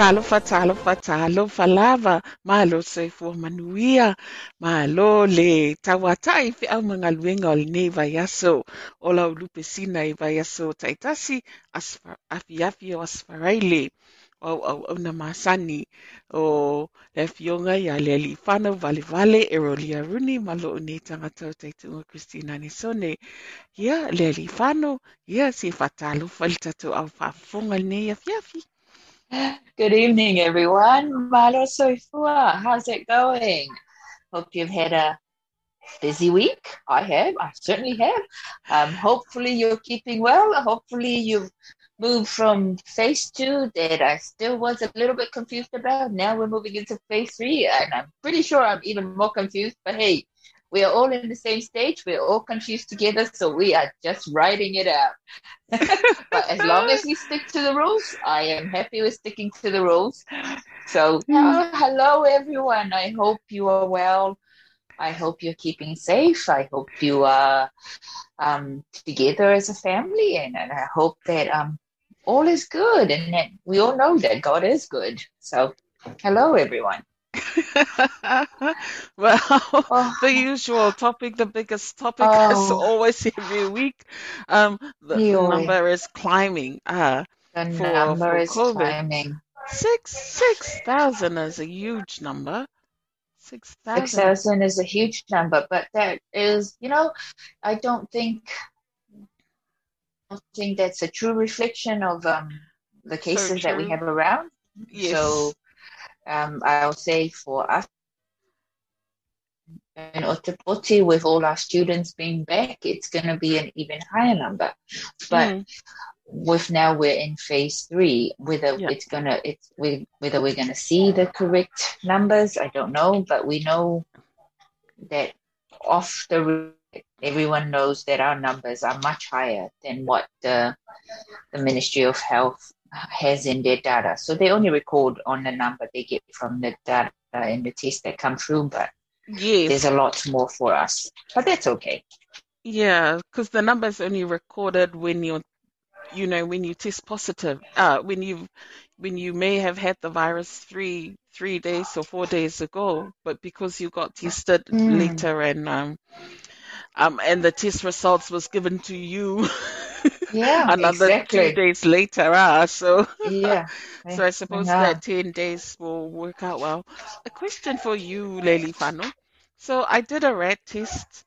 Talofa talofa talofa lava malo soifua manuia malo le tauatai feʻau magaluega o lenei vaiaso o lau lupesina i vaiaso taitasi afiafi o asfaraile o auauna masani o le afioga ia le alii valevale e rolia runi ma loo nei tagata o taituuga kristina anisone ia le alii ia si faatalofa i le tatou ʻaufaafofoga lenei afiafi Good evening, everyone. Malo how's it going? Hope you've had a busy week. I have. I certainly have. Um, hopefully, you're keeping well. Hopefully, you've moved from phase two that I still was a little bit confused about. Now we're moving into phase three, and I'm pretty sure I'm even more confused. But hey, we are all in the same stage. We're all confused together, so we are just writing it out. but as long as we stick to the rules, I am happy with sticking to the rules. So, uh, hello everyone. I hope you are well. I hope you're keeping safe. I hope you are um, together as a family, and, and I hope that um, all is good, and that we all know that God is good. So, hello everyone. well, oh. the usual topic, the biggest topic, oh. as always every week. Um, the, the number is climbing. Uh, the for, number for is COVID. climbing. Six six thousand is a huge number. Six thousand. 6,000 is a huge number, but that is, you know, I don't think I don't think that's a true reflection of um, the cases that we have around. Yes. So um, I'll say for us in Otepoti, with all our students being back, it's going to be an even higher number. But Mm. with now we're in phase three, whether Yeah. it's gonna, it's we, whether we're gonna see the correct numbers, I don't know. But we know that off the everyone knows that our numbers are much higher than what the the Ministry of Health has in their data. So they only record on the number they get from the data and the tests that come through, but yes. there's a lot more for us. But that's okay. Yeah, because the number's only recorded when you're, you know, when you test positive. Uh, when you, when you may have had the virus three three days or four days ago, but because you got tested Mm. later and um, um, and the test results was given to you Yeah, another exactly. two days later. Ah, so Yeah. so I suppose Yeah. that ten days will work out well. A question for you, Lely Fano. So I did a rat test,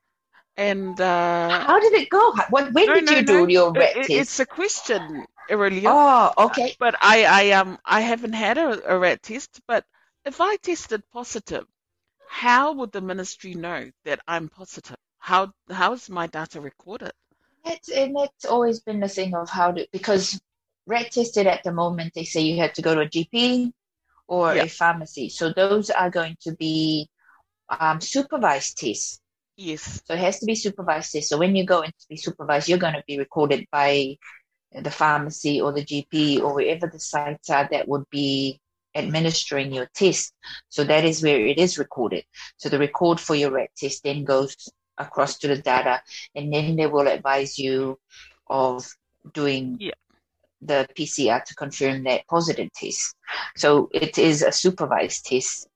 and uh, How did it go? How- What, when no, did no, you no. do your rat it- test? It's a question, Aurelia. Oh, okay. But I, I um, I haven't had a, a rat test. But if I tested positive, how would the ministry know that I'm positive? How how's my data recorded? That's, and that's always been the thing of how to, because red tested at the moment, they say you have to go to a GP or Yeah. a pharmacy. So those are going to be um, supervised tests. Yes. So it has to be supervised tests. So when you go in to be supervised, you're going to be recorded by the pharmacy or the GP or wherever the sites are that would be administering your test. So that is where it is recorded. So the record for your rat test then goes across to the data, and then they will advise you of doing Yeah. the PCR to confirm that positive test. So it is a supervised test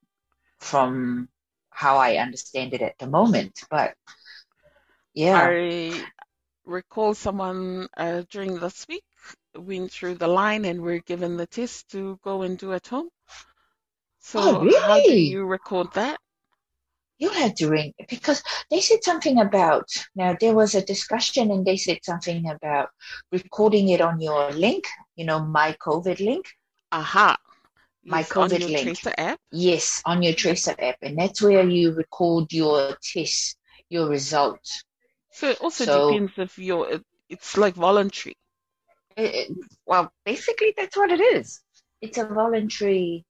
from how I understand it at the moment. But yeah, I recall someone uh, during this week went through the line and were given the test to go and do at home. So Oh, how do you record that? You had to ring because they said something about now there was a discussion and they said something about recording it on your link, you know, my COVID link. Aha. My Yes, on COVID your link. Tracer app. Yes, on your Tracer app, and that's where you record your test, your result So it also So- depends if you're, it, it's like voluntary. It- it- well, basically, that's what it is. It's a voluntary.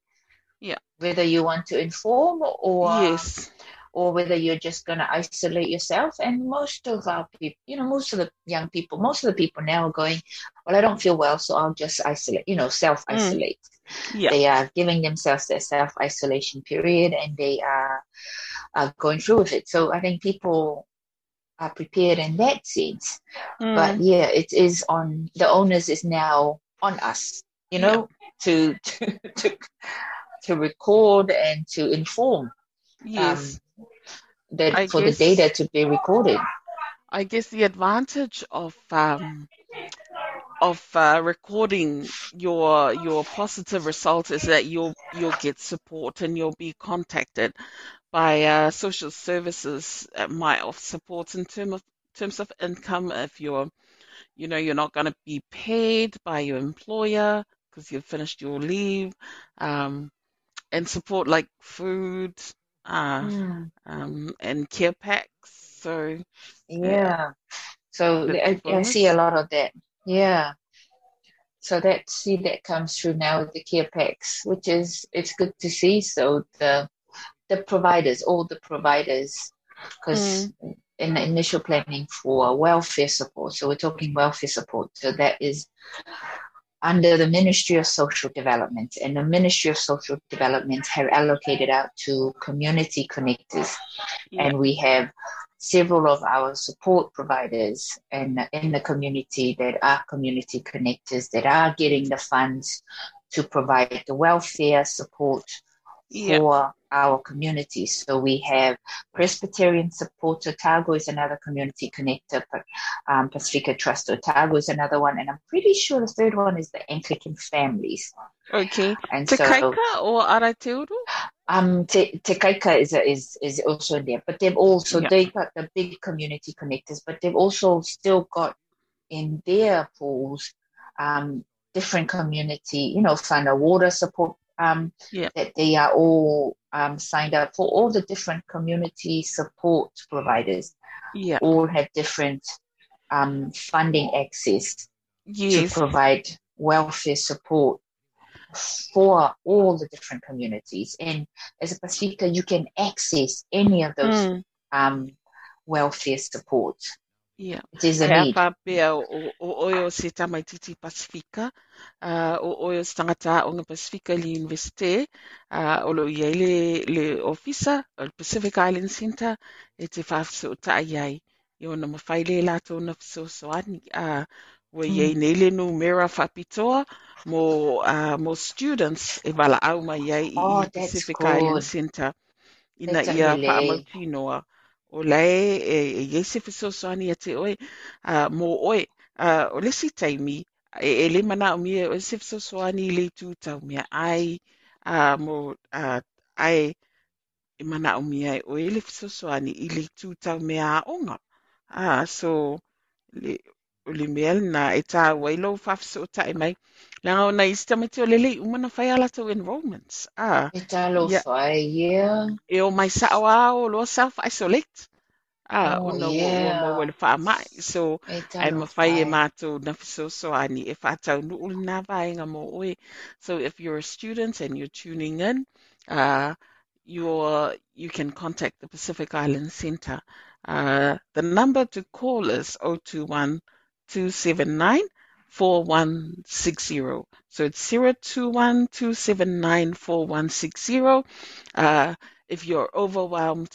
Yeah. Whether you want to inform or yes. Or whether you're just going to isolate yourself. And most of our people, you know, most of the young people, most of the people now are going, well, I don't feel well, so I'll just isolate, you know, self isolate. Yeah. They are giving themselves their self isolation period and they are, are going through with it. So I think people are prepared in that sense. Mm. But yeah, it is on the onus is now on us, you know, to, to, to, to record and to inform yes. um, that I for guess- the data to be recorded. I guess the advantage of um, of uh, recording your your positive results is that you'll you'll get support and you'll be contacted by uh, social services might offer support in term of terms of income if you're you know you're not going to be paid by your employer because you've finished your leave um, and support like food uh, Mm, um, and care packs so yeah. So I, I see a lot of that. Yeah. So that see that comes through now with the care packs, which is it's good to see. So the the providers, all the providers, because in the initial planning for welfare support, so we're talking welfare support. So that is under the Ministry of Social Development, and the Ministry of Social Development have allocated out to community connectors, Yeah. and we have several of our support providers in, in the community that are community connectors that are getting the funds to provide the welfare support yeah. for our communities. So we have Presbyterian Support Otago is another community connector, but um, Pacifica Trust Otago is another one, and I'm pretty sure the third one is the Anglican Families. Okay. And Te so, Kaika or Arai Te Uru? Um, Te, Te Kaika is, is, is also there, but they've also, yeah. they've got the big community connectors, but they've also still got in their pools um, different community, you know, find a water support um, yeah. that they are all um, signed up for all the different community support providers. Yeah. All have different um, funding access yes. to provide welfare support for all the different communities. And as a Pacifica, you can access any of those mm. um, welfare support. Yeah. It is a need. pea o, o oio se tamaititi Pasifika, uh, o oio se tangata o ngā Pasifika li Universite, uh, o lo iai le, le ofisa, o le Pacific Island Center, e te whaafiso o tai ai. I o na mawhai le lato na fiso soani, uh, wa iai mm. nei le nu mera whapitoa, mo, uh, mo students e wala au mai iai oh, i Pacific good. Island Center. Ina ia whaamautinoa. O lai e, e yese fesosoani a te oe uh, mo oe uh, o lesi taimi e, e le mana o mia o lesi fesosoani i le tūtau mea ai uh, mo uh, ai e mana o mia e le fesosoani i le tūtau mea a onga. Uh, so le, le na e tā wailo whafso o tae mai o na isi tamati o lele umana whai ala tau enrollments. Ah. E talo yeah. whai, yeah. E o mai sa a o loa self-isolate. Ah, o no yeah. o mo wale wha mai. So, ai ma whai e na so e whātau nu uli nā vāinga mo oe. So, if you're a student and you're tuning in, uh, you're, you can contact the Pacific Island Centre. Uh, the number to call is 021 279 4160. So it's 0212794160. Uh, if you're overwhelmed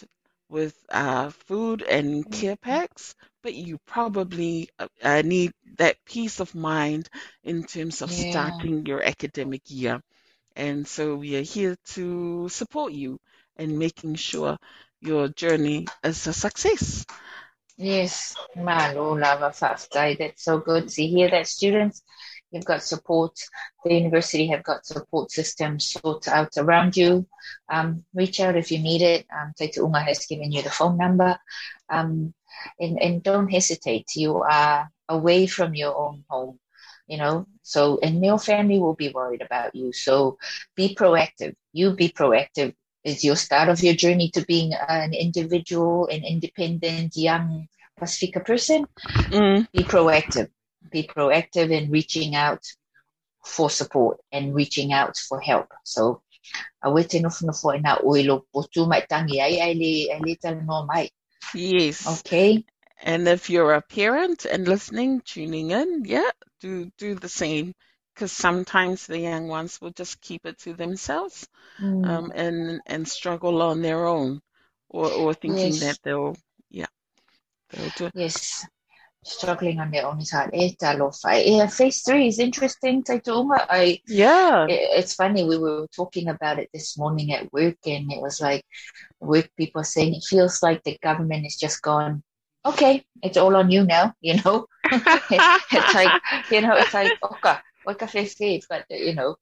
with uh, food and care packs, but you probably uh, uh, need that peace of mind in terms of yeah. starting your academic year. And so we are here to support you in making sure your journey is a success. Yes, Malo Lava Faftai. That's so good to hear that students, you've got support. The university have got support systems sorted out around you. Um, reach out if you need it. Um, Taita Unga has given you the phone number. Um, and, and don't hesitate. You are away from your own home, you know. So, and your family will be worried about you. So be proactive. You be proactive is your start of your journey to being an individual, an independent, young Pacifica person, mm. be proactive. Be proactive in reaching out for support and reaching out for help. So, awe te nofu ina oilo potu mai tangi ai ai le, ai le tala no mai. Yes. Okay. And if you're a parent and listening, tuning in, yeah, do do the same because sometimes the young ones will just keep it to themselves mm. um, and and struggle on their own, or or thinking yes. that they'll yeah they'll do. it. Yes, struggling on their own is side. Yeah, phase three is interesting. I yeah, it's funny. We were talking about it this morning at work, and it was like work people saying it feels like the government is just gone. Okay, it's all on you now. You know, it's like you know, it's like okay what cafe stage, but you know.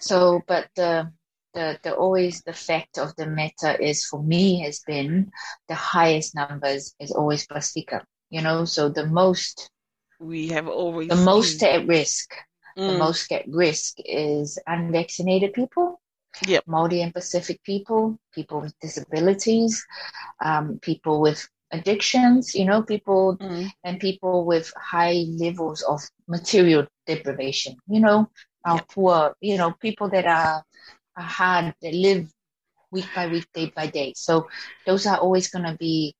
So, but the the the always the fact of the matter is for me has been the highest numbers is always Pacifica. You know, so the most we have always the seen. most at risk. Mm. The most at risk is unvaccinated people. Yep. Maori and Pacific people, people with disabilities, um, people with addictions, you know, people mm. and people with high levels of material deprivation, you know, our yeah. poor, you know, people that are, are hard, that live week by week, day by day. So those are always going to be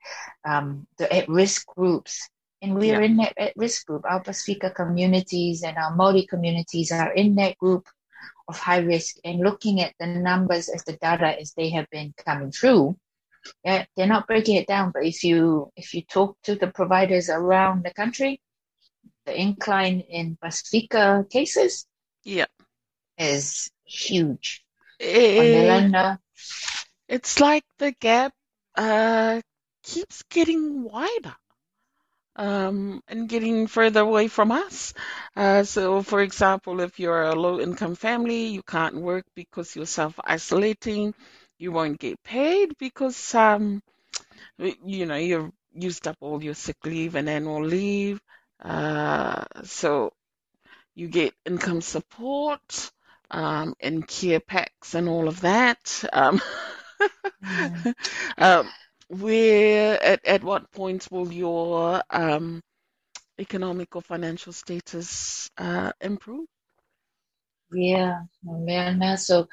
um, the at risk groups. And we are in that at risk group. Our Pacifica communities and our Maori communities are in that group of high risk and looking at the numbers as the data as they have been coming through yeah, they're not breaking it down, but if you if you talk to the providers around the country, the incline in Pacifica cases yeah is huge. it, it's like the gap uh, keeps getting wider um, and getting further away from us. Uh, so, for example, if you're a low income family, you can't work because you're self isolating, you won't get paid because, um, you know, you've used up all your sick leave and annual leave. Uh, so, you get income support um, and care packs and all of that. Um, mm. um, where at, at what point will your um, economic or financial status uh, improve? Yeah, man. So,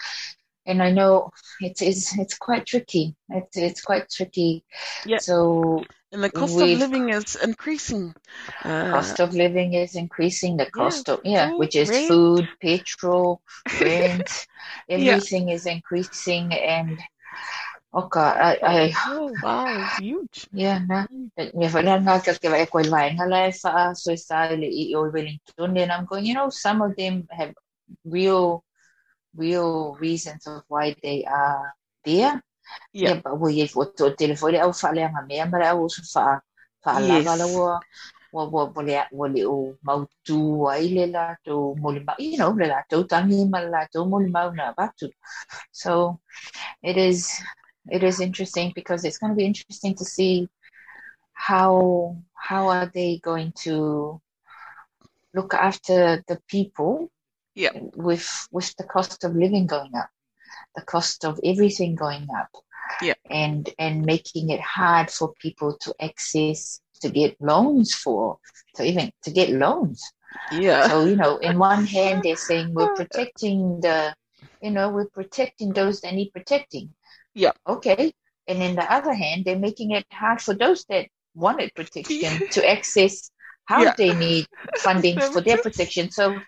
and I know it's it's it's quite tricky. It's it's quite tricky. Yeah. So and the cost of living is increasing. Uh, cost of living is increasing. The cost yeah, of yeah, food, which is rent. food, petrol, rent, everything yeah. is increasing, and Oh God, I, I oh wow, huge. Yeah, na. Me wala nga kakila e koy line hala sa suicide i o Wellington then I'm going, you know, some of them have real real reasons of why they are there. Yeah. but we if what to telefone au oh, fa le nga me mara au fa fa la la wa wa wa wa le wa le o mau tu ai le la to mo le you know le la to tangi ma la to mo le mau na ba tu so it is it is interesting because it's going to be interesting to see how how are they going to look after the people yeah. With with the cost of living going up the cost of everything going up. Yeah. And and making it hard for people to access to get loans for to even to get loans. Yeah. So you know in one hand they're saying we're protecting the you know we're protecting those that need protecting. Yeah. Okay. And in the other hand, they're making it hard for those that wanted protection to access how yeah. they need funding for their protection. So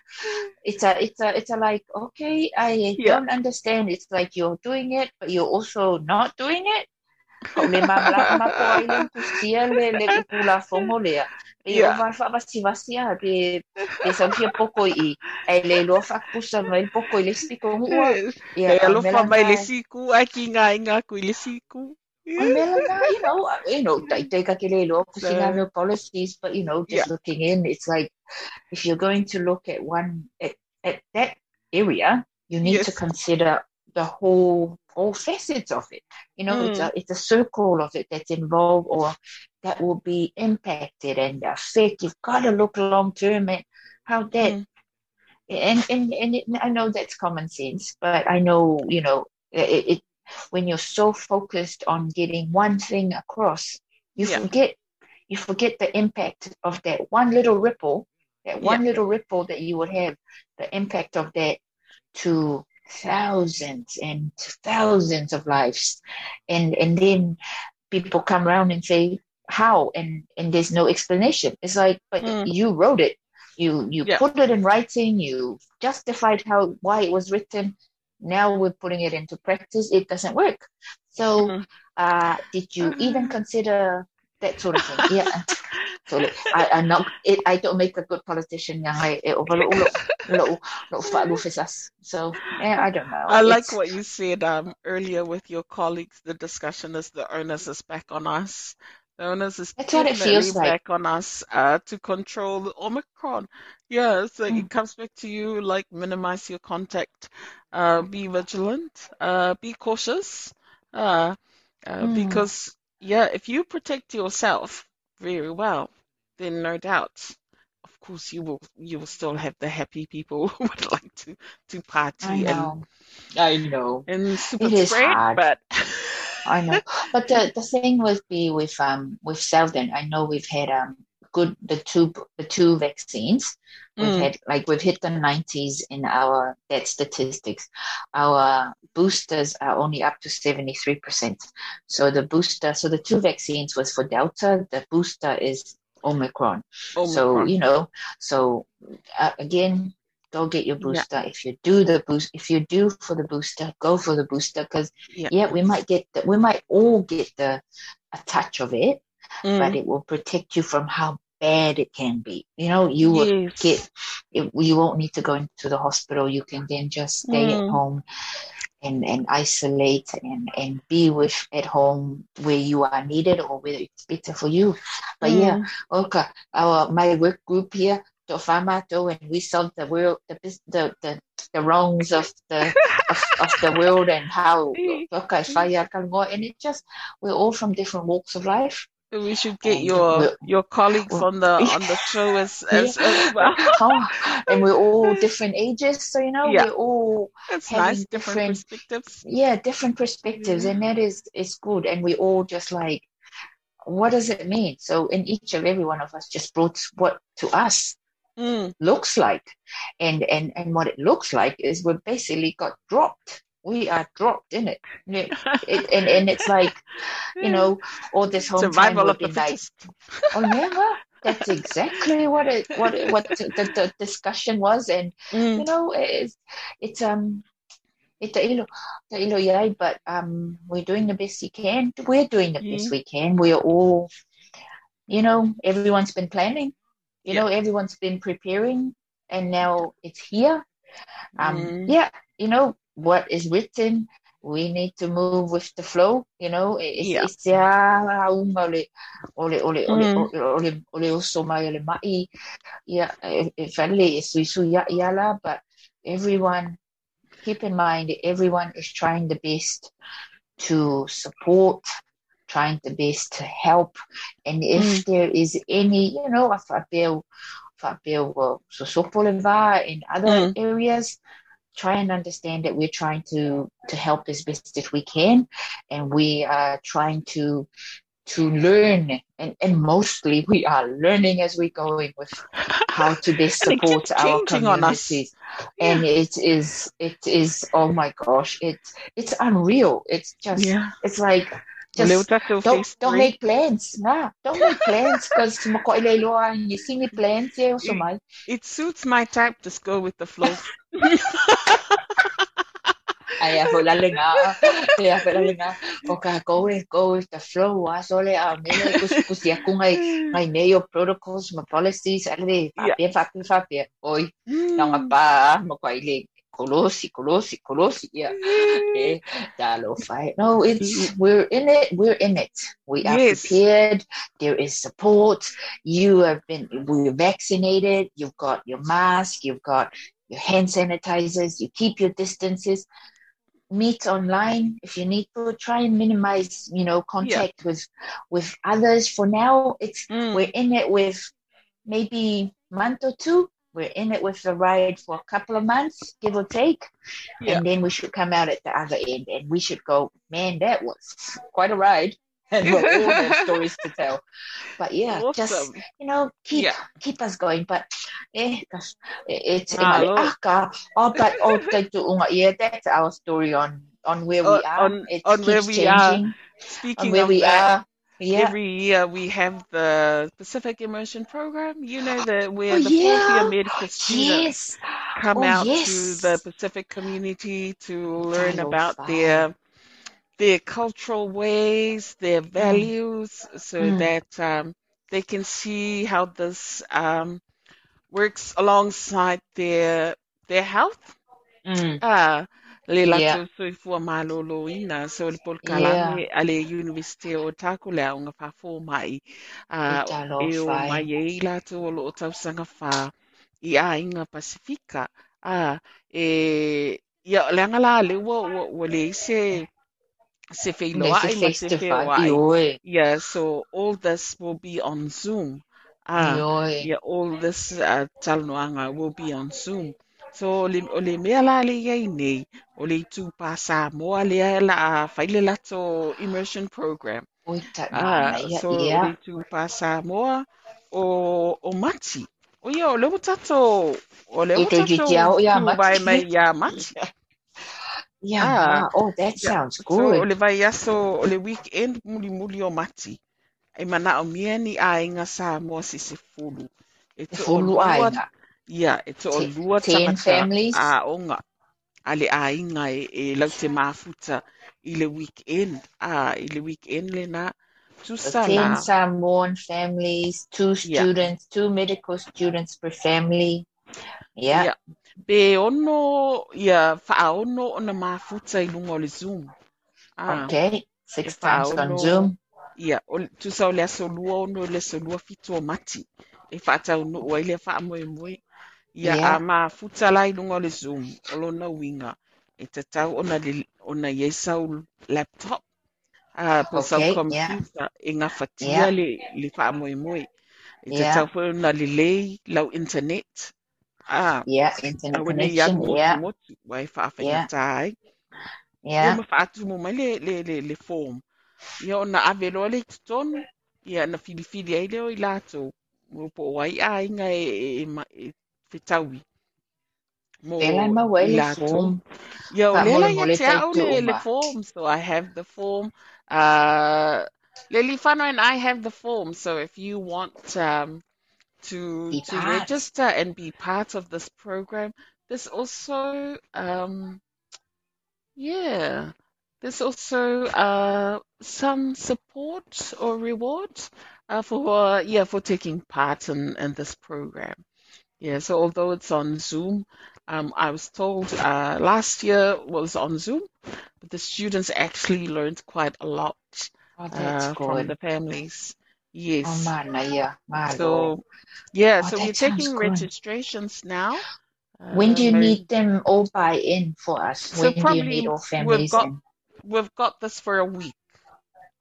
it's a it's a it's a like okay, I yeah. don't understand. It's like you're doing it, but you're also not doing it. E o vai whawasi wasia pe pe sa pia poko i e le loa whakapusa mai poko i le siku mua. E alofa mai le siku a ngā inga ku le siku. Yeah. Melana, you know, you know, tai te ka ke le loa no policies, but you know, just yeah. looking in, it's like if you're going to look at one at, at that area, you need yes. to consider the whole all facets of it. You know, mm. it's a it's a circle of it that's involved or that will be impacted and affect. You've got to look long term at how that. Mm. And and and it, I know that's common sense, but I know you know it, it when you're so focused on getting one thing across, you yeah. forget you forget the impact of that one little ripple, that one yeah. little ripple that you would have, the impact of that to thousands and thousands of lives and and then people come around and say how and and there's no explanation it's like but mm. you wrote it you you yeah. put it in writing you justified how why it was written now we're putting it into practice it doesn't work so mm. uh did you even consider that sort of thing yeah so I, I'm not. It, I don't make a good politician. I So yeah, I don't know. I like it's, what you said um, earlier with your colleagues. The discussion is the onus is back on us. The onus is That's definitely back like. on us uh, to control the Omicron. Yeah, so mm. it comes back to you like minimize your contact, uh, be vigilant, uh, be cautious, uh, mm. because yeah, if you protect yourself very well, then no doubt, of course, you will you will still have the happy people who would like to to party I know. and I know and super it spread, hard. but. I know, but the, the thing with be with um with Selden, I know we've had um good the two the two vaccines. We've mm. had like we've hit the nineties in our that statistics. Our boosters are only up to seventy three percent. So the booster, so the two vaccines was for Delta. The booster is Omicron. Omicron. So you know, so uh, again, go get your booster. Yeah. If you do the boost, if you do for the booster, go for the booster because yeah. yeah. we might get the, we might all get the a touch of it, mm. but it will protect you from how bad it can be. You know, you yes. will get it, you won't need to go into the hospital. You can then just stay mm. at home. and, and isolate and, and be with at home where you are needed or whether it's better for you. But Mm. yeah, okay. Our my work group here, to Famato, and we solve the world the the the, the wrongs of the of, of the world and how okay, whaia ka ngoa. and it just we're all from different walks of life. So We should get And your your colleagues on the on the show as as, as well. Oh, and we're all different ages, so you know Yeah. we're all having nice, different different- perspectives. yeah different perspectives Yeah. and that is is good and we all just like what does it mean so in each of every one of us just brought what to us Mm. looks like and and and what it looks like is we basically got dropped we are dropped in it, it, it and and it's like you know all this whole Survival we've of the like oh yeah that's exactly what it what it- what the, the discussion was and Mm. you know, it's it's um it's a ilo, yai, but um we're doing the best we can. We're doing the best Mhm. we can. We're all you know, everyone's been planning. You Yeah. know, everyone's been preparing and now it's here. Um Mm. yeah, you know, what is written we need to move with the flow, you know. It's Yeah. but everyone keep in mind everyone is trying the best to support, trying the best to help. And if there is any, you know, a whapeo, whapeo, well, so sopole va in other Mm. areas, try and understand that we're trying to to help as best as we can, and we are trying to to learn, and and mostly we are learning as we're going with how to best support our communities. And it is it is oh my gosh, it's it's unreal. It's just Yeah. it's like just don't don't make plans. Nah, don't make plans because mako ileiloa you see me plans yeah so my It suits my type. Just go with the flow. Ai a la lenga. Ai a la lenga. O ka go with go with the flow. Wa so le a me le kus kus ya ku ngai ngai ne your protocols, my policies, ale Yeah. fa fa fa fa fa. Oi, Mm. nga nga pa mo ko ile kolosi kolosi kolosi yeah. Eh, dalo fight. No, it's we're in it. We're in it. We are Yes. prepared. There is support. You have been we're vaccinated. You've got your mask. You've got your hand sanitizers. You keep your distances. Meet online if you need to. Try and minimize, you know, contact with with others. For now, it's Mm. we're in it with maybe month or two. We're in it with the ride for a couple of months, give or take. Yeah. And then we should come out at the other end and we should go, man, that was quite a ride. And we'll all have stories to tell. But yeah, just you know, keep Yeah. keep us going. But eh, gosh, it's Ah, ah, oh, but oh, tai tu unga. yeah, that's our story on on where we are. on- it on where we are. changing Speaking on where of we that, are. Yeah. every year we have the Pacific Immersion Program. You know that where Oh, the fourth year medical students Yes. come Oh, out yes. to the Pacific community to learn about their their cultural ways, their values, so Mm. that um, they can see how this um, works alongside their their health. Mm. Ah, le Yeah. latou soifua malōlōina so le polokalame a le University o Taku le aunga whafo mai a I talo e o mai e i latou o loo tausaga whā i a inga Pasifika a e ia le anga la le ua ua ua le se se wheiloa ai ma se ai Ioi. yeah so all this will be on Zoom ah Ioi. yeah, all this uh, talanoanga will be on Zoom. So o le, o le mea la le iai nei, o le tu pa Samoa lea la a whaile lato immersion program. Ah, so o ia. le tu pa Samoa o, o Mati. O ia, o le o tato, o le o I te tato jitiao ia tu vai mai ia Mati. Yeah, Ah. ma. Oh, that Yeah. sounds So o good. le vai aso, o le weekend muli muli o Mati. E mana o mia ni a inga Samoa si se fulu. E te o Fulu ainga. Ia, e to o lua families? a onga. A le a inga e, e lau te mafuta i le weekend. A, i le weekend le na. So Tusa ten la. Samoan families, two Yeah. students, two medical students per family. Yeah. Ia. Pe ono, ia, whaaono o na mafuta i lunga o le Zoom. Ah, Okay. Six e times on whaaono- Zoom. Ia, o le- tusa o le aso lua ono le aso lua fitu o mati. E whaatau no ua i le wha moe moe. Ia, Ia. a mafuta lai lunga o le Zoom, o lona winga. E te tau ona le, ona iei sau laptop. Uh, po sau Okay, computer, e ngā whatia Ia. le, le wha moe moe. E te Ia. tau whai ona le lei lau internet. Ah, Yeah. Internet Awe nei atu connection. moti Yeah. whaawhingata ai. Ia Yeah. ma whaatu mo mai le, le, le, le form. Ia o na awe loa le tutonu, ia na whiliwhili ai leo i lātou. Mo po wai a inga e, e, e, whitaui. Mo Pela ma wai i le lātou. form. Ia o lela ia te au le, le form, so I have the form. Uh, Lily Fano and I have the form, so if you want um, to Be to part. register and be part of this program, there's also um, yeah, there's also uh, some support or reward uh, for yeah for taking part in, in this program. Yeah, so although it's on Zoom, um, I was told uh, last year was on Zoom, but the students actually learned quite a lot Oh, that's uh, from the families. Oh, Yes. yeah. Malo. So yeah, Oh, so we're taking good. registrations now. When do you Um, need them all buy in for us? So When do you probably need all we've got in? we've got this for a week.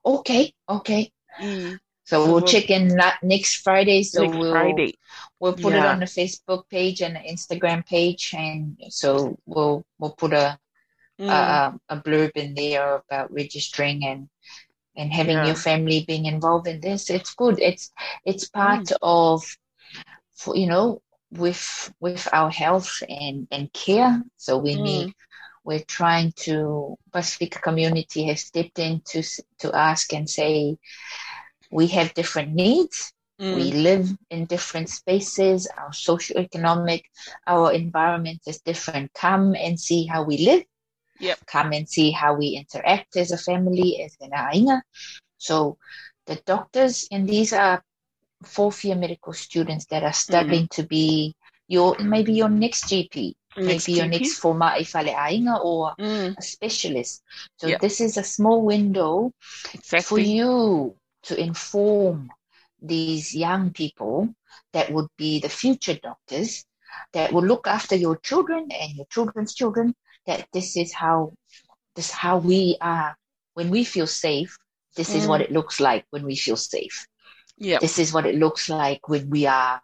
Okay, okay. E- So we'll we'll- check in next Friday. So next we'll Friday. we'll put it on the Facebook page and the Instagram page, and so we'll we'll put a Mm, a, a, blurb in there about registering and and having Yeah. your family being involved in this. It's good. It's it's part Mm. of you know with with our health and and care. So we Mm. need we're trying to Pacific community has stepped in to to ask and say we have different needs. We mm, live in different spaces. Our socioeconomic, our environment is different. Come and see how we live. Yep. Come and see how we interact as a family, as an ainga. So the doctors, and these are fourth year medical students that are studying to be your maybe your next GP, Next maybe your next former ifale ainga or Mm, a specialist. So Yep. this is a small window for exactly. you to inform these young people that would be the future doctors that will look after your children and your children's children that this is how this how we are when we feel safe this is what Mm. it looks like when we feel safe Yep. this is what it looks like when we are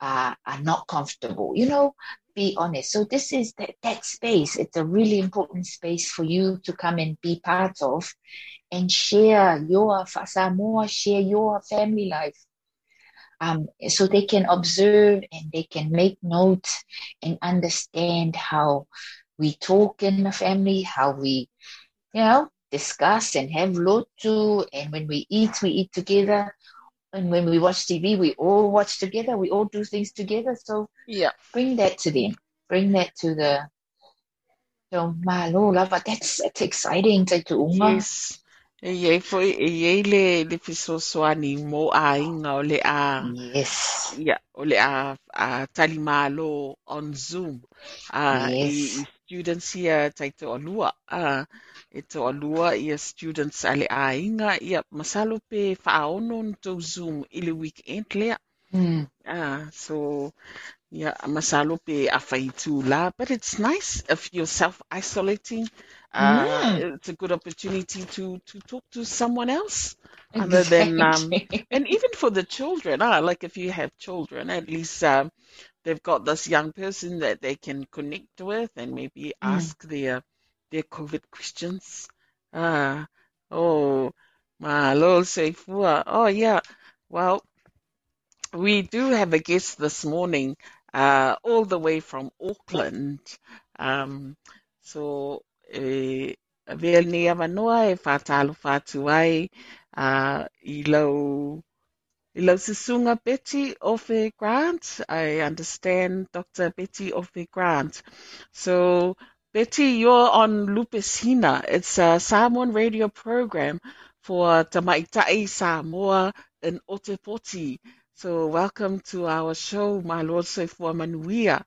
uh, are not comfortable you know be honest so this is that, that space it's a really important space for you to come and be part of and share your Samoa, share your family life. Um, so they can observe and they can make notes and understand how we talk in the family, how we, you know, discuss and have lotu. And when we eat, we eat together. And when we watch TV, we all watch together. We all do things together. So Yeah. bring that to them. Bring that to the. So, malo, lava. That's that's exciting. Tai tu uma. Yes. E iei foi, e iei le, le fisosoani mo a inga o le a, Yes. yeah, o le a, a talimalo on Zoom. Uh, i, Yes. i students here tai te olua. Uh, e te olua i a students a le a inga, ia masalo pe whaono to Zoom i le weekend lea. Mm. Ah, so yeah, masalo pe awhaitu la, but it's nice if you're self-isolating. Uh, it's a good opportunity to to talk to someone else other than um, and even for the children. Ah, like if you have children, at least um, they've got this young person that they can connect with and maybe Mm. ask their their COVID questions. Ah, oh, malo seifua. Oh yeah, well. We do have a guest this morning, uh, all the way from Auckland. Um, so, e, vea ni avanoa e whātalo whātu ai, uh, i lau, i lau sisunga Betty Ofe Grant. I understand Dr. Betty Ofe Grant. So, Betty, you're on Lupe Sina. It's a Samoan radio program for Tamaitai Samoa in Otepoti. So welcome to our show, my Lord Soifua Manuia.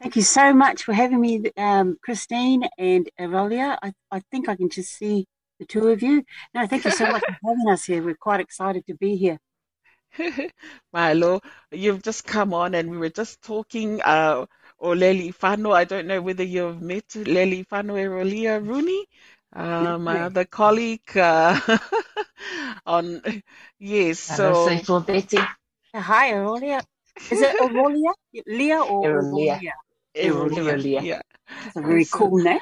Thank you so much for having me, um, Christine and Aurelia. I, I think I can just see the two of you. No, thank you so much for having us here. We're quite excited to be here. Milo, you've just come on and we were just talking, uh, or Lely Fano, I don't know whether you've met Lely Fano Aurelia Rooney, uh, my other colleague, uh, on, yes, so. Hello, Betty. Hi, Aurelia. Is it Aurelia? Leah or Aurelia. Aurelia? Aurelia. Yeah. That's a very cool name.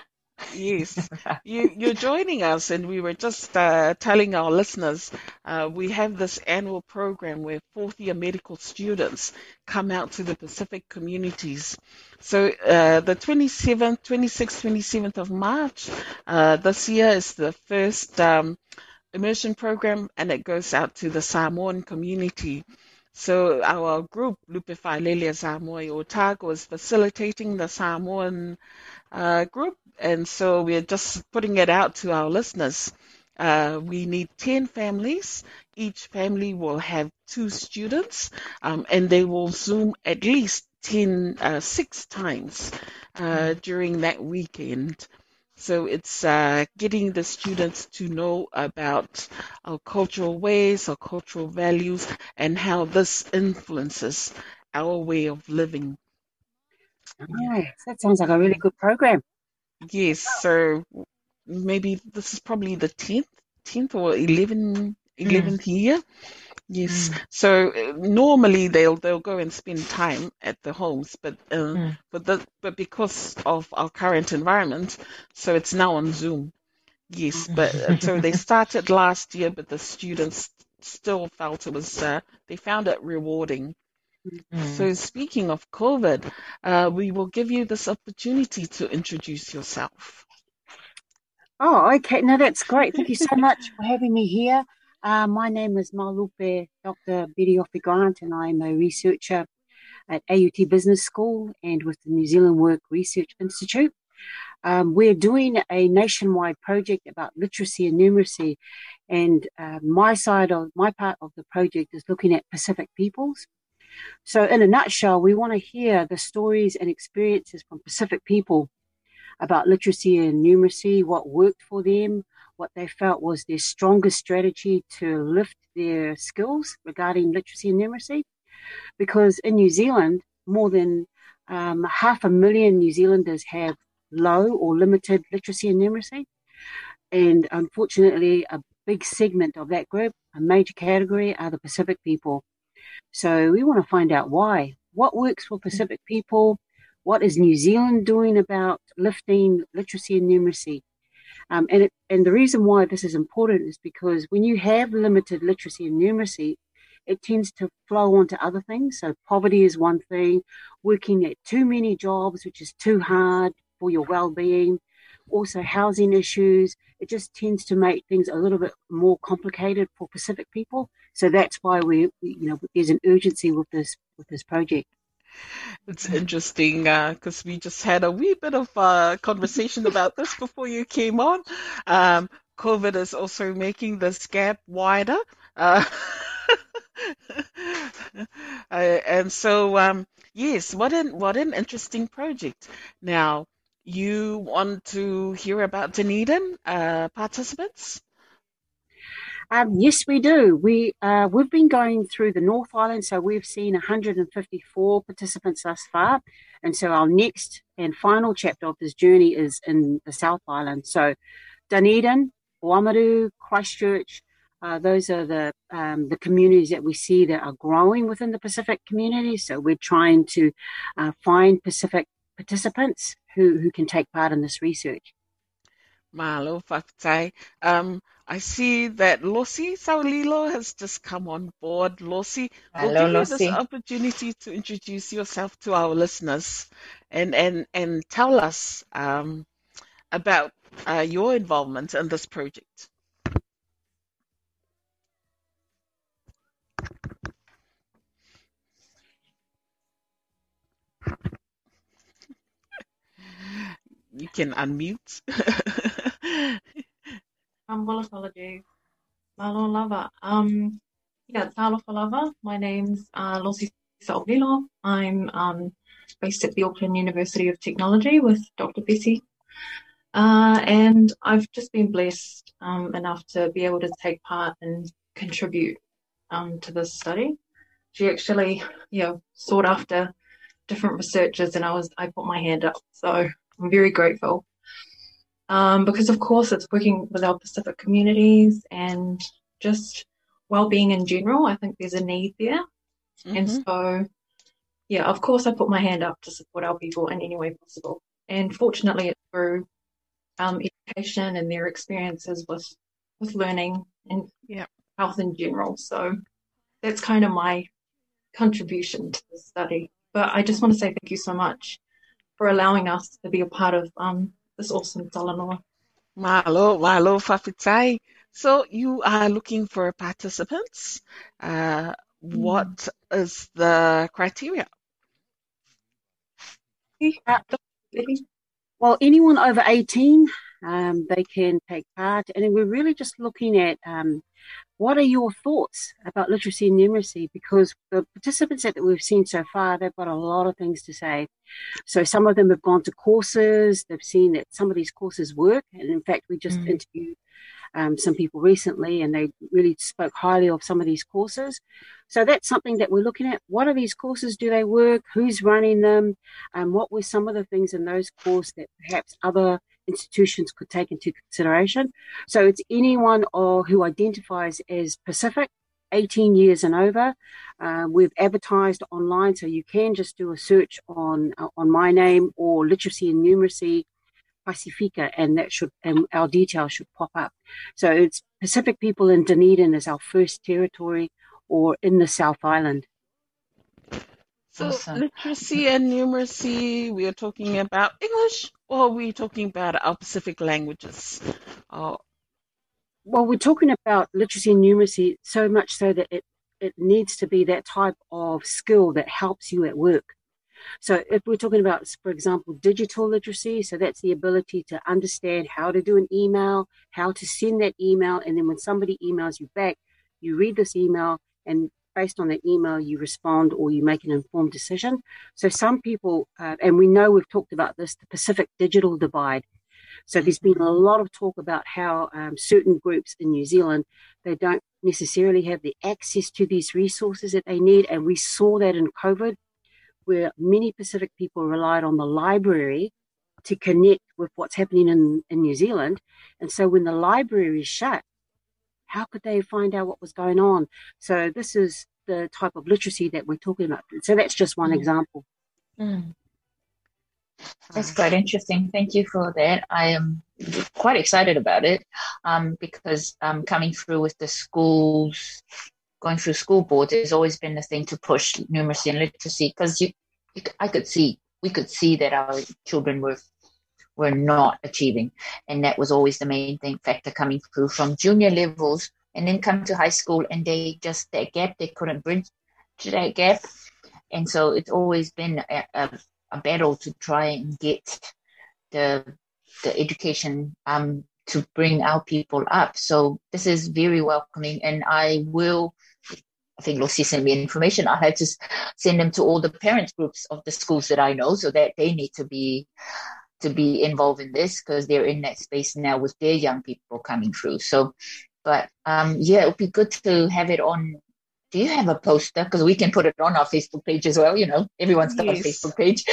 Yes, you, you're joining us, and we were just uh, telling our listeners uh, we have this annual program where fourth year medical students come out to the Pacific communities. So uh, the 27th, 26th, 27th of March uh, this year is the first um, immersion program, and it goes out to the Samoan community. So our group, Lupe Failelia Samoa is facilitating the Samoan uh, group, and so we're just putting it out to our listeners. Uh, we need 10 families. Each family will have two students, um, and they will Zoom at least 10, uh, six times uh, during that weekend. So it's uh, getting the students to know about our cultural ways, our cultural values, and how this influences our way of living. Nice. That sounds like a really good program. Yes, so maybe this is probably the 10th, 10th or 11, 11th year. Yes. So uh, normally they'll they'll go and spend time at the homes, but uh, Mm. but the, but because of our current environment, so it's now on Zoom. Yes, but uh, so they started last year, but the students still felt it was uh, they found it rewarding. Mm. So speaking of COVID, uh, we will give you this opportunity to introduce yourself. Oh, okay. No, that's great. Thank you so much for having me here. Uh, my name is Malupe Dr. Betty Grant, and I'm a researcher at AUT Business School and with the New Zealand Work Research Institute. Um, we're doing a nationwide project about literacy and numeracy, and uh, my side of my part of the project is looking at Pacific peoples. So, in a nutshell, we want to hear the stories and experiences from Pacific people about literacy and numeracy, what worked for them, what they felt was their strongest strategy to lift their skills regarding literacy and numeracy. Because in New Zealand, more than um, half a million New Zealanders have low or limited literacy and numeracy. And unfortunately, a big segment of that group, a major category, are the Pacific people. So we want to find out why. What works for Pacific people? What is New Zealand doing about lifting literacy and numeracy? Um, and, it, and the reason why this is important is because when you have limited literacy and numeracy, it tends to flow onto other things. So poverty is one thing, working at too many jobs, which is too hard for your well-being. Also, housing issues. It just tends to make things a little bit more complicated for Pacific people. So that's why we, you know, there's an urgency with this with this project. It's interesting because we just had a wee bit of uh, conversation about this before you came on. Um, COVID is also making this gap wider. Uh, uh, and so, um, yes, what an what an interesting project. Now, you want to hear about Dunedin uh, participants? Um, yes, we do. We uh, we've been going through the North Island, so we've seen 154 participants thus far, and so our next and final chapter of this journey is in the South Island. So, Dunedin, Oamaru, Christchurch, uh, those are the um, the communities that we see that are growing within the Pacific community. So we're trying to uh, find Pacific participants who who can take part in this research. Malo. Um, I see that Losi Saulilo has just come on board. Losi, we'll Hello, give you this opportunity to introduce yourself to our listeners and and and tell us um, about uh, your involvement in this project. You can unmute. Apology. Malo lava. Um, Yeah, lava. My name's uh, Losi Saulilo. I'm um, based at the Auckland University of Technology with Dr. Betty. Uh, and I've just been blessed um, enough to be able to take part and contribute um, to this study. She actually, you know, sought after different researchers, and I was I put my hand up. So I'm very grateful um, because, of course, it's working with our Pacific communities and just well-being in general. I think there's a need there, mm-hmm. and so yeah, of course, I put my hand up to support our people in any way possible. And fortunately, it's through um, education and their experiences with with learning and yeah. health in general. So that's kind of my contribution to the study. But I just want to say thank you so much for allowing us to be a part of um, this awesome Talanoa. Malo, malo, fafitai. So you are looking for participants. Uh, what mm. is the criteria? Well, anyone over 18, um, they can take part. And we're really just looking at um, what are your thoughts about literacy and numeracy? Because the participants that we've seen so far, they've got a lot of things to say. So some of them have gone to courses, they've seen that some of these courses work. And in fact, we just mm. interviewed um, some people recently and they really spoke highly of some of these courses. So that's something that we're looking at. What are these courses? Do they work? Who's running them? And what were some of the things in those courses that perhaps other institutions could take into consideration? So it's anyone or who identifies as Pacific 18 years and over. Uh, we've advertised online, so you can just do a search on uh, on my name or literacy and numeracy Pacifica, and that should and our details should pop up. So it's Pacific people in Dunedin is our first territory, or in the South Island. So awesome. literacy and numeracy, we are talking about English, or are we talking about our Pacific languages? Oh. Well, we're talking about literacy and numeracy so much so that it, it needs to be that type of skill that helps you at work. So if we're talking about, for example, digital literacy, so that's the ability to understand how to do an email, how to send that email, and then when somebody emails you back, you read this email and based on that email, you respond or you make an informed decision. So some people, uh, and we know we've talked about this, the Pacific digital divide. So there's been a lot of talk about how um, certain groups in New Zealand they don't necessarily have the access to these resources that they need, and we saw that in COVID where many Pacific people relied on the library to connect with what's happening in, in New Zealand. And so when the library is shut, how could they find out what was going on? So this is the type of literacy that we're talking about. So that's just one mm. example. Mm. That's quite interesting. Thank you for that. I am quite excited about it um, because um, coming through with the schools going through school boards has always been the thing to push numeracy and literacy because you, you, I could see we could see that our children were were not achieving, and that was always the main thing factor coming through from junior levels and then come to high school and they just that gap they couldn't bridge to that gap, and so it's always been a, a, a battle to try and get the the education um, to bring our people up. So this is very welcoming, and I will I think Losi sent me information. I had to send them to all the parents groups of the schools that I know, so that they need to be to be involved in this because they're in that space now with their young people coming through. So, but um, yeah, it would be good to have it on. Do you have a poster? Because we can put it on our Facebook page as well. You know, everyone's got yes. a Facebook page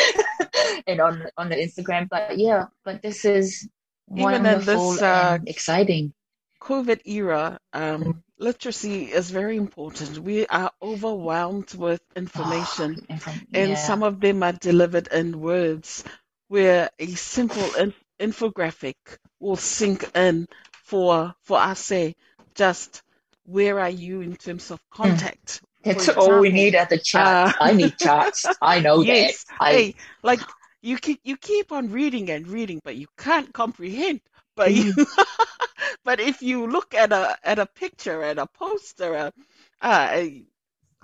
and on on the Instagram. But yeah, but this is Even wonderful this, uh, and exciting. COVID era, um, literacy is very important. We are overwhelmed with information, oh, and some of them are delivered in words where a simple in- infographic will sink in for for us say just where are you in terms of hmm. contact. That's all we need at the charts. Uh, I need charts. I know yes, that. I... Hey, like you keep you keep on reading and reading, but you can't comprehend. But you mm. But if you look at a at a picture, at a poster, uh, uh,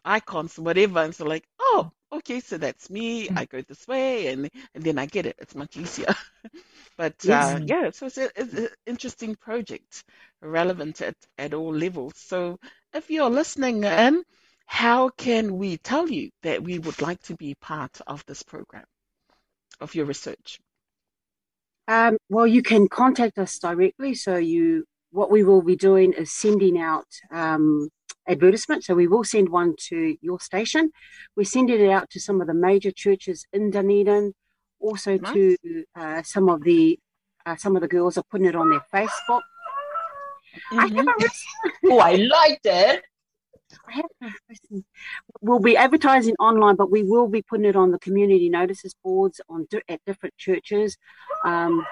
icons, whatever, and so like, oh, okay, so that's me. Mm. I go this way, and and then I get it. It's much easier. but uh, yeah, so it's, a, it's an interesting project, relevant at at all levels. So if you're listening in, how can we tell you that we would like to be part of this program, of your research? Um, well, you can contact us directly. So you, what we will be doing is sending out um, advertisements. So we will send one to your station. We're sending it out to some of the major churches in Dunedin, also nice. to uh, some of the uh, some of the girls are putting it on their Facebook. Mm-hmm. I have a oh, I liked it. We'll be advertising online, but we will be putting it on the community notices boards on at different churches, um,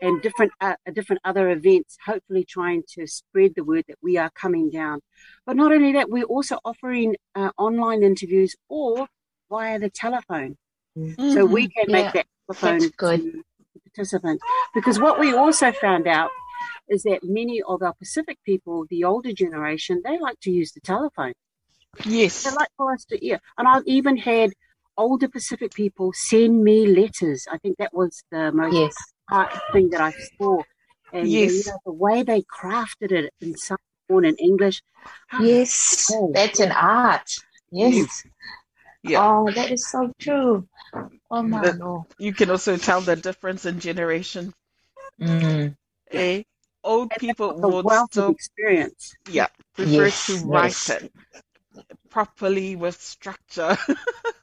and different uh, different other events. Hopefully, trying to spread the word that we are coming down. But not only that, we're also offering uh, online interviews or via the telephone, mm-hmm. so we can make yeah, that telephone good. participant. Because what we also found out is that many of our Pacific people, the older generation, they like to use the telephone. Yes. They like for us to hear. And I've even had older Pacific people send me letters. I think that was the most yes. Thing that I saw. And yes. You know, the way they crafted it in some form in English. Yes, oh, that's an art. Yes. yes. Yeah. Oh, that is so true. Oh my the, You can also tell the difference in generation. Mm. Eh? old people would wealth still, of experience. Yeah, prefer yes, to write yes. it properly with structure.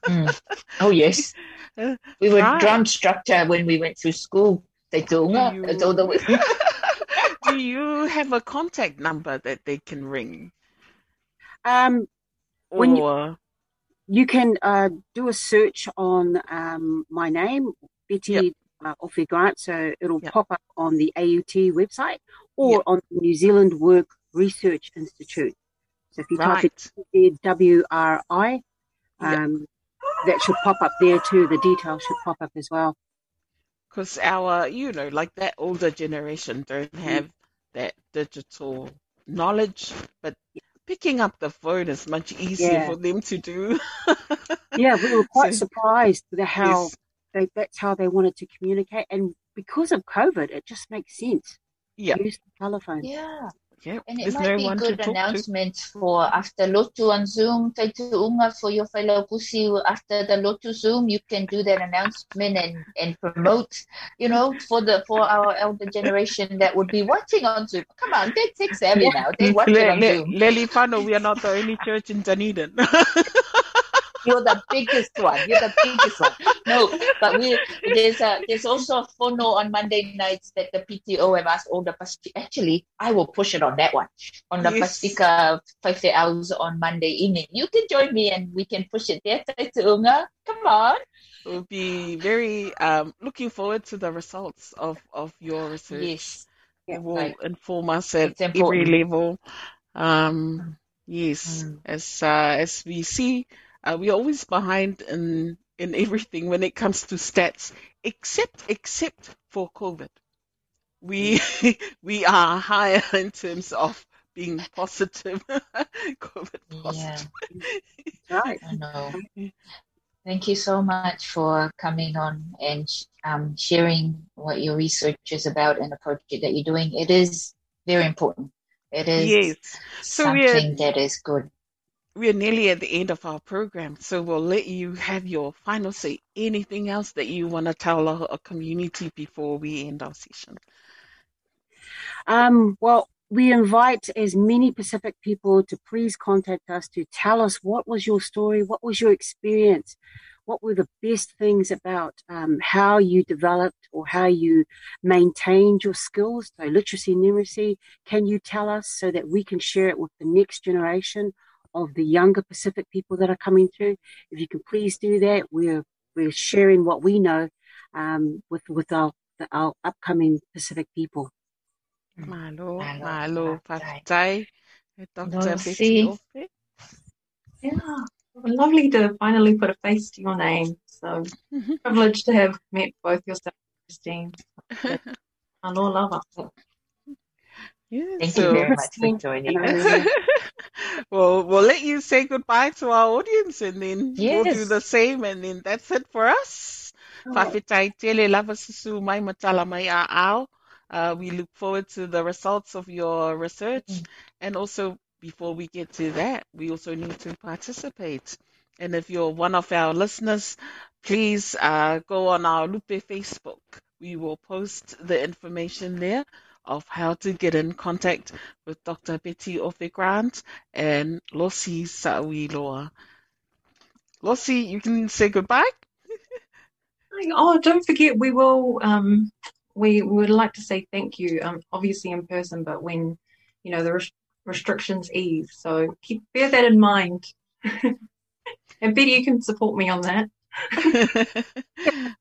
mm. Oh yes, we were right. drum structure when we went through school. They told me. Do Do you have a contact number that they can ring? Um, or... when you, you can uh, do a search on um, my name, Betty yep uh, Ofe Grant, so it'll yep. pop up on the AUT website or yep. on the New Zealand Work Research Institute. So if you right. type in WRI, um, yep. that should pop up there too. The details should pop up as well. Because our, you know, like that older generation don't mm. have that digital knowledge, but picking up the phone is much easier yeah. for them to do. yeah, we were quite so, surprised at how yes they, that's how they wanted to communicate. And because of COVID, it just makes sense. Yeah. Use the telephone. Yeah. Yeah. And it might no be good announcements to. for after Lotu on Zoom, Te Unga for your fellow pusi after the Lotu Zoom, you can do that announcement and, and promote, you know, for the for our elder generation that would be watching on Zoom. Come on, they're tech savvy now. They watch Le, on Le, Zoom. Lely Fano, we are not the only church in Dunedin. You're the biggest one. You're the biggest one. No, but we there's a there's also a phono on Monday nights that the PTO have asked all the Pasifika. Actually, I will push it on that one on the yes. Pasifika five hours on Monday evening. You can join me and we can push it there. Come on. We'll be very um, looking forward to the results of, of your research. Yes. It will right. inform us at every level. Um, yes, mm. as uh, as we see uh, we're always behind in in everything when it comes to stats, except except for COVID. We we are higher in terms of being positive, COVID positive. Yeah. right. I know. Thank you so much for coming on and um, sharing what your research is about and the project that you're doing. It is very important. It is yes. so something that is good we're nearly at the end of our program, so we'll let you have your final say. Anything else that you want to tell our, our community before we end our session? Um, well, we invite as many Pacific people to please contact us to tell us what was your story, what was your experience, what were the best things about um, how you developed or how you maintained your skills, so literacy and numeracy. Can you tell us so that we can share it with the next generation? Of the younger Pacific people that are coming through. If you can please do that, we're we're sharing what we know um, with with our our upcoming Pacific people. Malo, malo, Patai, Dr. Betty. Yeah, lovely to finally put a face to your name. So privileged to have met both yourself, Christine. Aloha lava. Yeah, Thank so, you very much for joining us. well, we'll let you say goodbye to our audience and then yes. we'll do the same and then that's it for us. Whawhitai lava susu mai matala mai Uh, we look forward to the results of your research mm. and also before we get to that, we also need to participate. And if you're one of our listeners, please uh, go on our Lupe Facebook. We will post the information there of how to get in contact with Dr. Betty Ofe Grant and Losi Saulilo. Losi, you can say goodbye. Oh, don't forget, we will. Um, we would like to say thank you. Um, obviously in person, but when you know the res- restrictions ease, so keep bear that in mind. and Betty, you can support me on that.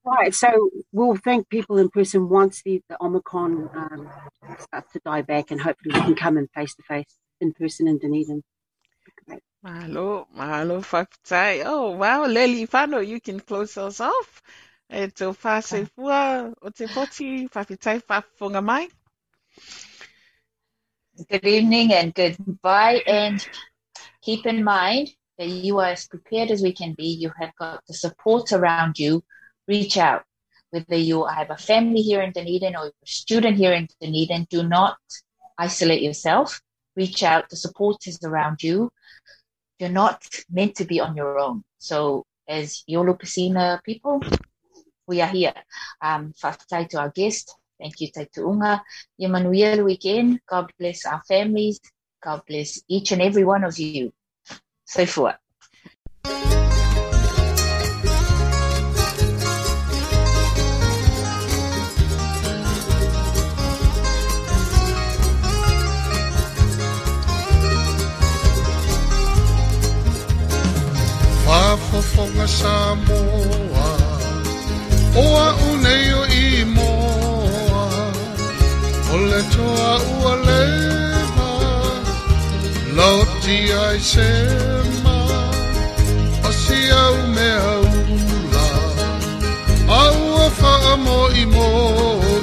Right, so we'll thank people in person once the, the Omicron um, starts to die back, and hopefully we can come in face to face in person in Dunedin. Great. Mahalo, mahalo whakatai. Oh, wow, Lely whānau, you can close us off. E tō whāse fua o te poti, whawhitai whawhunga mai. Good evening and goodbye. And keep in mind that you are as prepared as we can be. You have got the support around you. Reach out. Whether you have a family here in Dunedin or a student here in Dunedin, do not isolate yourself. Reach out. The support is around you. You're not meant to be on your own. So, as Yolo Piscina people, we are here. Um, whakatai to our guest. Thank you, Taituunga. Emmanuel weekend. God bless our families. God bless each and every one of you. So forth. Whafofonga Samoa Oa unei o i moa O le toa ua lewa Lauti ai sema O si au me aula. Aua wha mo i mo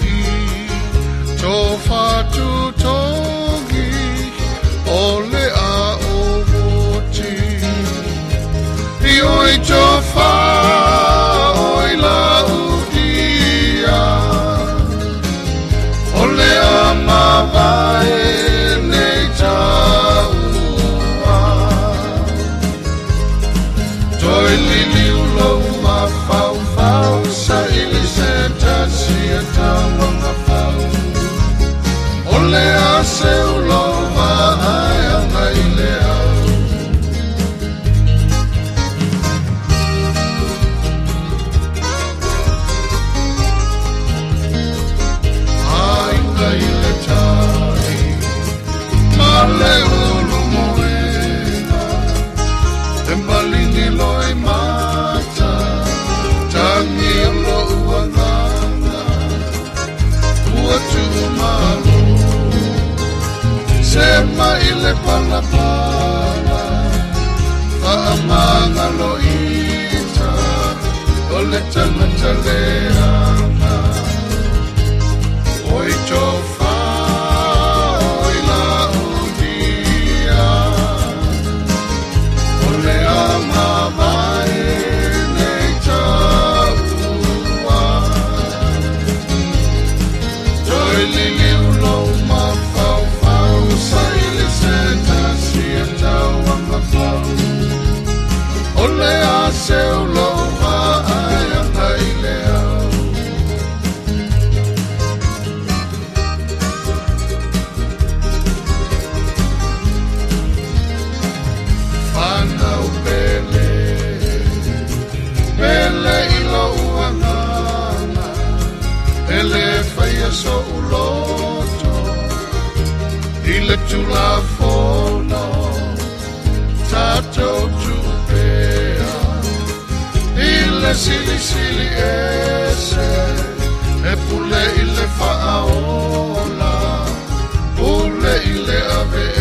i Tō whatu tongi O le a o moti I oi tō wha oi la udia a mawae I le tula fono Tatou tupea. I le sili ese E pule i le whaaola Pule i le ave